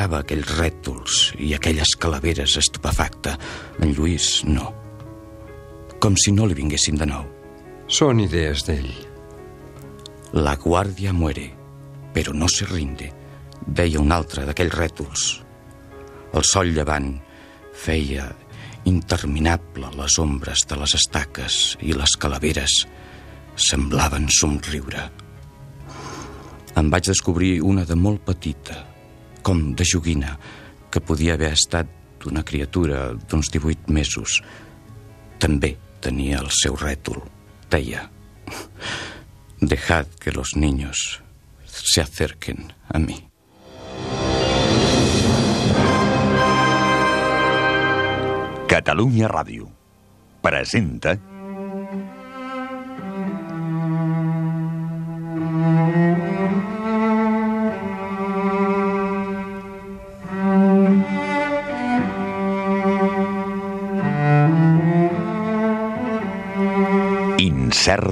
Mirava aquells rètols i aquelles calaveres estupefacta. En Lluís, no. Com si no li vinguessin de nou. Són idees d'ell. La guàrdia muere, però no se rinde, deia un altre d'aquells rètols. El sol llevant feia interminable les ombres de les estaques i les calaveres semblaven somriure. Em vaig descobrir una de molt petita, com de joguina, que podia haver estat una criatura d'uns 18 mesos. També tenia el seu rètol. Deia, dejad que los niños se acerquen a mí. Catalunya Ràdio presenta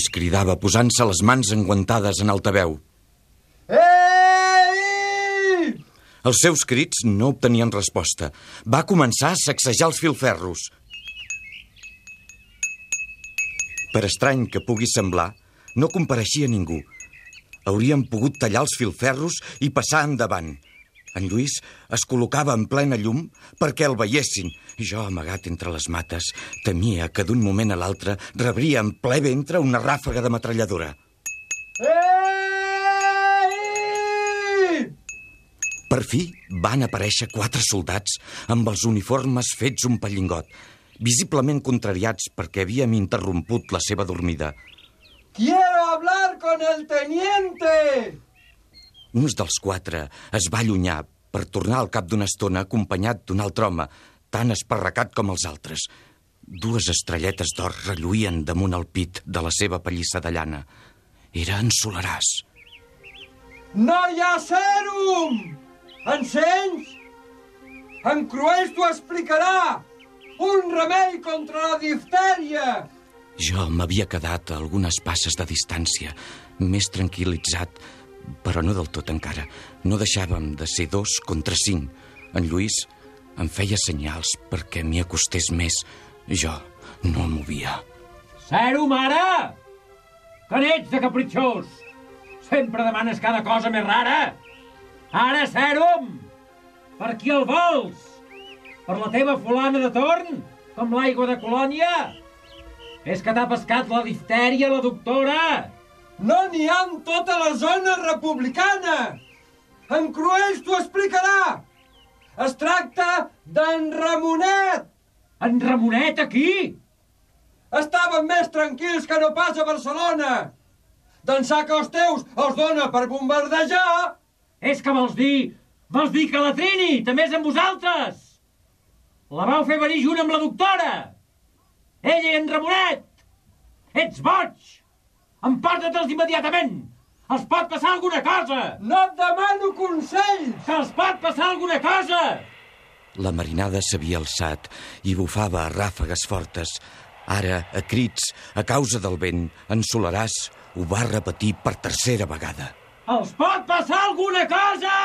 Lluís cridava posant-se les mans enguantades en altaveu. Ei! Els seus crits no obtenien resposta. Va començar a sacsejar els filferros. Per estrany que pugui semblar, no compareixia ningú. Haurien pogut tallar els filferros i passar endavant. En Lluís es col·locava en plena llum perquè el veiessin. Jo, amagat entre les mates, temia que d'un moment a l'altre rebria en ple ventre una ràfaga de metralladora. Ei! Per fi van aparèixer quatre soldats amb els uniformes fets un pallingot, visiblement contrariats perquè havíem interromput la seva dormida. Quiero hablar con el teniente. Un dels quatre es va allunyar per tornar al cap d'una estona acompanyat d'un altre home, tan esparracat com els altres. Dues estrelletes d'or relluïen damunt el pit de la seva pallissa de llana. Era en Solaràs. No hi ha sèrum! Encens? En Cruells t'ho explicarà! Un remei contra la diftèria! Jo m'havia quedat a algunes passes de distància, més tranquil·litzat, però no del tot encara. No deixàvem de ser dos contra cinc. En Lluís em feia senyals perquè m'hi acostés més. Jo no em movia. Sèrum, ara! Que n'ets de capritxós! Sempre demanes cada cosa més rara! Ara, Sèrum! Per qui el vols? Per la teva fulana de torn? Com l'aigua de colònia? És que t'ha pescat la diftèria, la doctora! No n'hi ha en tota la zona republicana! En Cruells t'ho explicarà! Es tracta d'en Ramonet! En Ramonet, aquí? Estàvem més tranquils que no pas a Barcelona! D'ençà que els teus els dona per bombardejar... És que vols dir... Vols dir que la Trini també és amb vosaltres? La vau fer venir junt amb la doctora! Ella i en Ramonet! Ets boig! Emporta-te'ls immediatament! Els pot passar alguna cosa! No et demano consells! Que els pot passar alguna cosa! La marinada s'havia alçat i bufava a ràfegues fortes. Ara, a crits, a causa del vent, en Solaràs ho va repetir per tercera vegada. Els pot passar alguna cosa!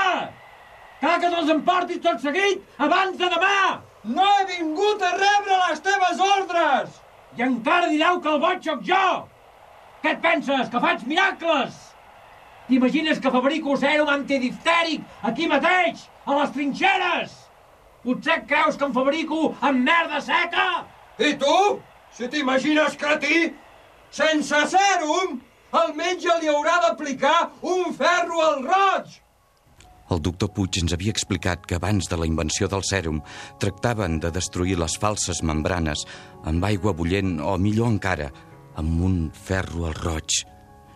Cal que te'ls emportis tot seguit abans de demà! No he vingut a rebre les teves ordres! I encara direu que el boig sóc jo! Què et penses, que faig miracles? T'imagines que fabrico sèrum antidiftèric aquí mateix, a les trinxeres? Potser creus que em fabrico amb merda seca? I tu? Si t'imagines cretí, sense sèrum, el metge li haurà d'aplicar un ferro al roig! El doctor Puig ens havia explicat que abans de la invenció del sèrum tractaven de destruir les falses membranes amb aigua bullent o, millor encara, amb un ferro al roig.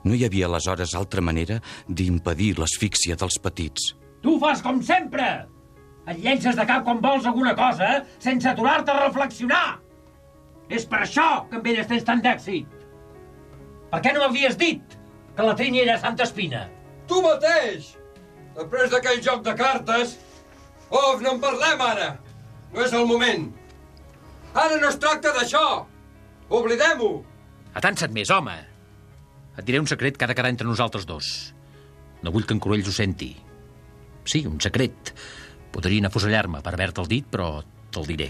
No hi havia aleshores altra manera d'impedir l'asfíxia dels petits. Tu fas com sempre! Et llences de cap quan vols alguna cosa sense aturar-te a reflexionar! És per això que amb elles tens tant d'èxit! Per què no m'havies dit que la Trini era Santa Espina? Tu mateix! Després d'aquell joc de cartes... Oh, no en parlem ara! No és el moment! Ara no es tracta d'això! Oblidem-ho! Atansa't més, home! Et diré un secret que ha de quedar entre nosaltres dos. No vull que en Cruells ho senti. Sí, un secret. Podrien afusellar-me per haver-te'l dit, però te'l diré.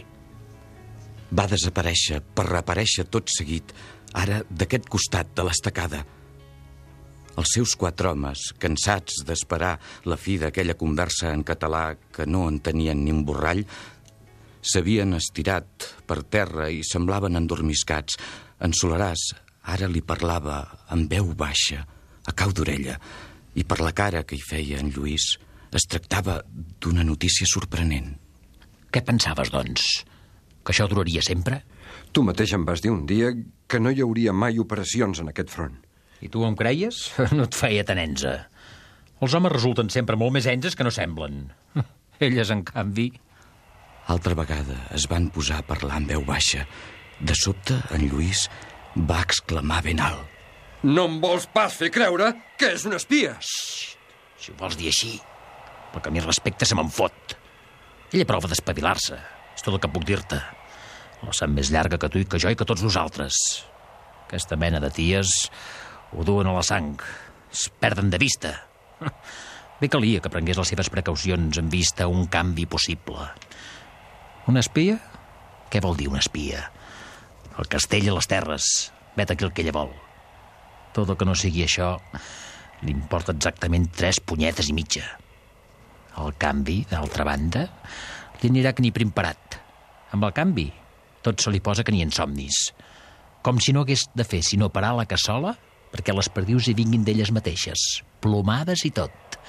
Va desaparèixer per reaparèixer tot seguit, ara d'aquest costat de l'estacada. Els seus quatre homes, cansats d'esperar la fi d'aquella conversa en català que no entenien ni un borrall, s'havien estirat per terra i semblaven endormiscats. En Solaràs ara li parlava amb veu baixa, a cau d'orella, i per la cara que hi feia en Lluís es tractava d'una notícia sorprenent. Què pensaves, doncs? Que això duraria sempre? Tu mateix em vas dir un dia que no hi hauria mai operacions en aquest front. I tu em creies? No et feia tenenza. Els homes resulten sempre molt més enges que no semblen. Elles, en canvi... Altra vegada es van posar a parlar amb veu baixa. De sobte, en Lluís va exclamar ben alt. No em vols pas fer creure que és un espia? Xxt, si ho vols dir així, pel que a mi respecte se me'n fot. Ella prova d'espavilar-se. És tot el que puc dir-te. La sap més llarga que tu i que jo i que tots nosaltres. Aquesta mena de ties ho duen a la sang. Es perden de vista. Bé calia que prengués les seves precaucions en vista a un canvi possible. Un espia? Què vol dir un espia? El castell i les terres. Vet aquí el que ella vol. Tot el que no sigui això li importa exactament tres punyetes i mitja. El canvi, d'altra banda, li anirà que ni prim parat. Amb el canvi, tot se li posa que ni en somnis. Com si no hagués de fer sinó parar la cassola perquè les perdius hi vinguin d'elles mateixes, plomades i tot.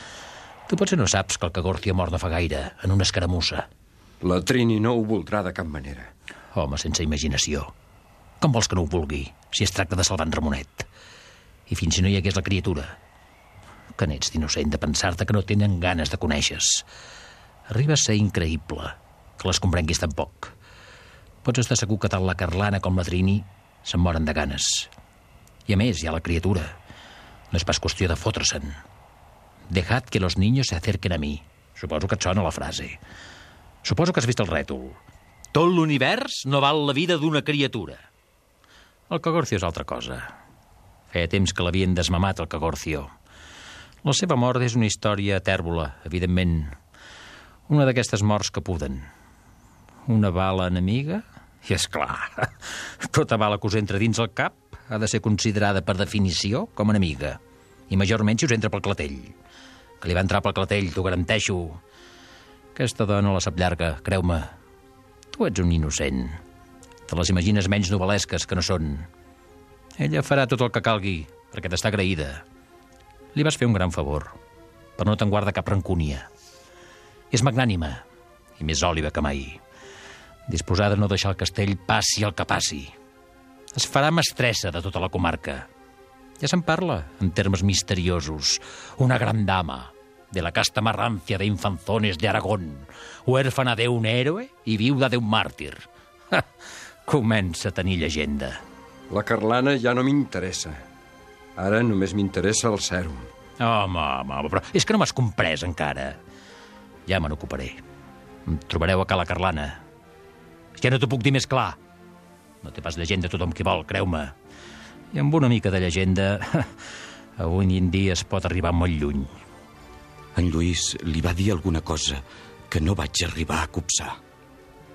Tu potser no saps que el Cagorcio mor no fa gaire, en una escaramussa. La Trini no ho voldrà de cap manera. Home, sense imaginació. Com vols que no ho vulgui, si es tracta de salvar en Ramonet? I fins si no hi hagués la criatura. Que n'ets d'innocent de pensar-te que no tenen ganes de conèixer Arriba a ser increïble que les comprenguis tan poc. Pots estar segur que tant la Carlana com la Trini se'n moren de ganes. I a més, hi ha la criatura. No és pas qüestió de fotre-se'n. Dejad que los niños se acerquen a mi. Suposo que et sona la frase. Suposo que has vist el rètol. Tot l'univers no val la vida d'una criatura. El Cagorcio és altra cosa. Feia temps que l'havien desmamat, el Cagorcio. La seva mort és una història tèrbola, evidentment. Una d'aquestes morts que puden. Una bala enemiga? I és clar, tota bala que us entra dins el cap ha de ser considerada per definició com enemiga. I majorment si us entra pel clatell. Que li va entrar pel clatell, t'ho garanteixo. Aquesta dona la sap llarga, creu-me. Tu ets un innocent. Te les imagines menys novel·lesques que no són. Ella farà tot el que calgui, perquè t'està agraïda. Li vas fer un gran favor, però no te'n guarda cap rancúnia. És magnànima, i més òliva que mai. Disposada a no deixar el castell passi el que passi. Es farà mestressa de tota la comarca. Ja se'n parla, en termes misteriosos. Una gran dama, de la casta marrancia de infanzones de Aragón, huérfana de un héroe i viuda de un màrtir. Comença a tenir llegenda. La Carlana ja no m'interessa. Ara només m'interessa el sèrum. Home, home, home, però és que no m'has comprès encara. Ja me n'ocuparé. Em trobareu a Cala Carlana. Ja no t'ho puc dir més clar. No té pas llegenda tothom qui vol, creu-me. I amb una mica de llegenda, avui en dia es pot arribar molt lluny. En Lluís li va dir alguna cosa que no vaig arribar a copsar.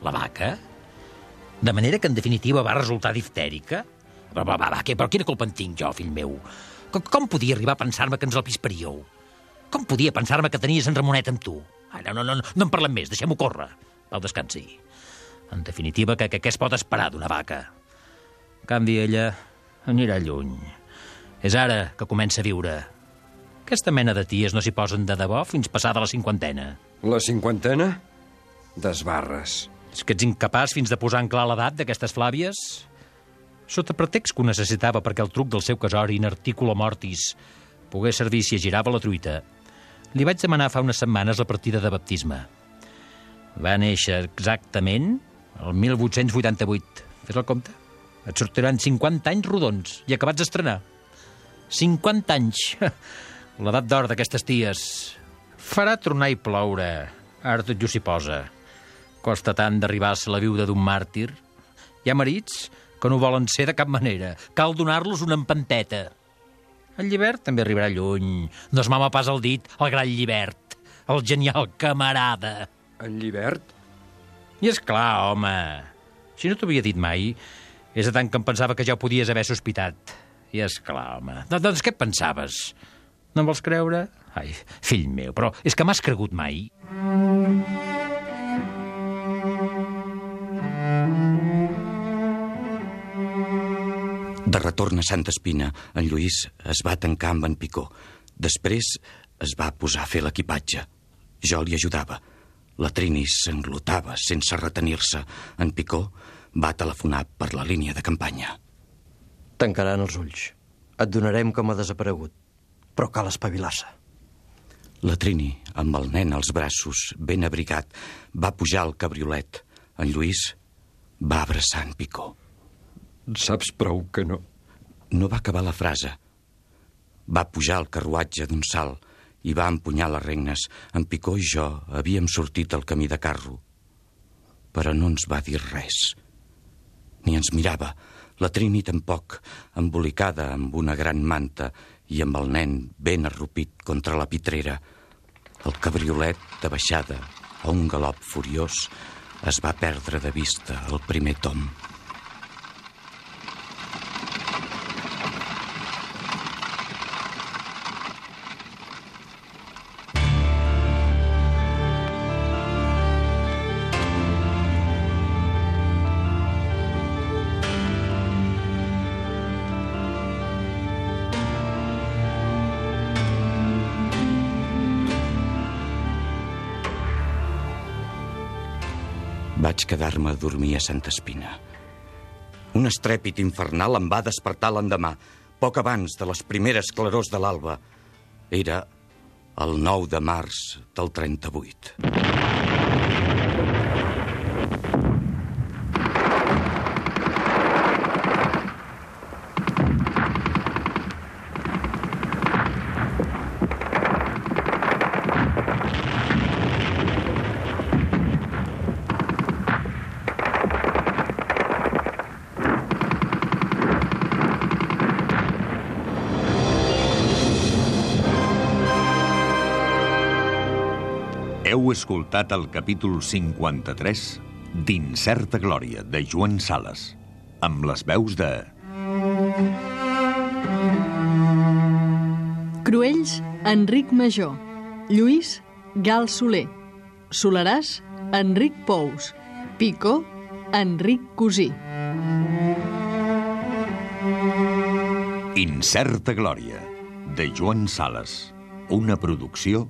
La vaca? De manera que, en definitiva, va resultar diftèrica? Va, va, va, va, què? Però quina culpa en tinc jo, fill meu? Com, com podia arribar a pensar-me que ens el pisparíeu? Com podia pensar-me que tenies en Ramonet amb tu? Ai, no, no, no, no en parlem més, deixem-ho córrer. Pau, descansi. En definitiva, que, que què es pot esperar d'una vaca? En canvi, ella anirà lluny. És ara que comença a viure. Aquesta mena de ties no s'hi posen de debò fins passada la cinquantena. La cinquantena? Desbarres. És que ets incapaç fins de posar en clar l'edat d'aquestes flàvies? Sota pretext que ho necessitava perquè el truc del seu casori in articulo mortis pogués servir si girava la truita, li vaig demanar fa unes setmanes la partida de baptisme. Va néixer exactament el 1888. Fes el compte. Et sortiran 50 anys rodons i acabats d'estrenar. 50 anys. L'edat d'or d'aquestes ties. Farà tornar i ploure. Ara tot just s'hi posa. Costa tant d'arribar a ser la viuda d'un màrtir. Hi ha marits que no volen ser de cap manera. Cal donar-los una empanteta. El llibert també arribarà lluny. No es mama pas el dit, el gran llibert. El genial camarada. En llibert? I és clar, home. Si no t'ho havia dit mai, és de tant que em pensava que ja ho podies haver sospitat. I és clar, home. Doncs què et pensaves? No em vols creure? Ai, fill meu, però és que m'has cregut mai? De retorn a Santa Espina, en Lluís es va tancar amb en Picó. Després es va posar a fer l'equipatge. Jo li ajudava. La Trini s'englotava sense retenir-se. En Picó va telefonar per la línia de campanya. Tancaran els ulls. Et donarem com a desaparegut. Però cal espavilar-se. La Trini, amb el nen als braços, ben abrigat, va pujar al cabriolet. En Lluís va abraçar en Picó. Saps prou que no. No va acabar la frase. Va pujar al carruatge d'un salt i va empunyar les regnes. En Picó i jo havíem sortit al camí de carro. Però no ens va dir res. Ni ens mirava. La Trini tampoc, embolicada amb una gran manta i amb el nen ben arrupit contra la pitrera. El cabriolet, de baixada, a un galop furiós, es va perdre de vista el primer tom. Quedar-me a dormir a Santa Espina. Un estrèpit infernal em va despertar l'endemà, poc abans de les primeres clarors de l'alba. Era el 9 de març del 38. Heu escoltat el capítol 53 d'Incerta Glòria, de Joan Sales, amb les veus de... Cruells, Enric Major. Lluís, Gal Soler. Soleràs, Enric Pous. Picó, Enric Cosí. Incerta Glòria, de Joan Sales, una producció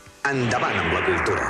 Endavant amb la cultura.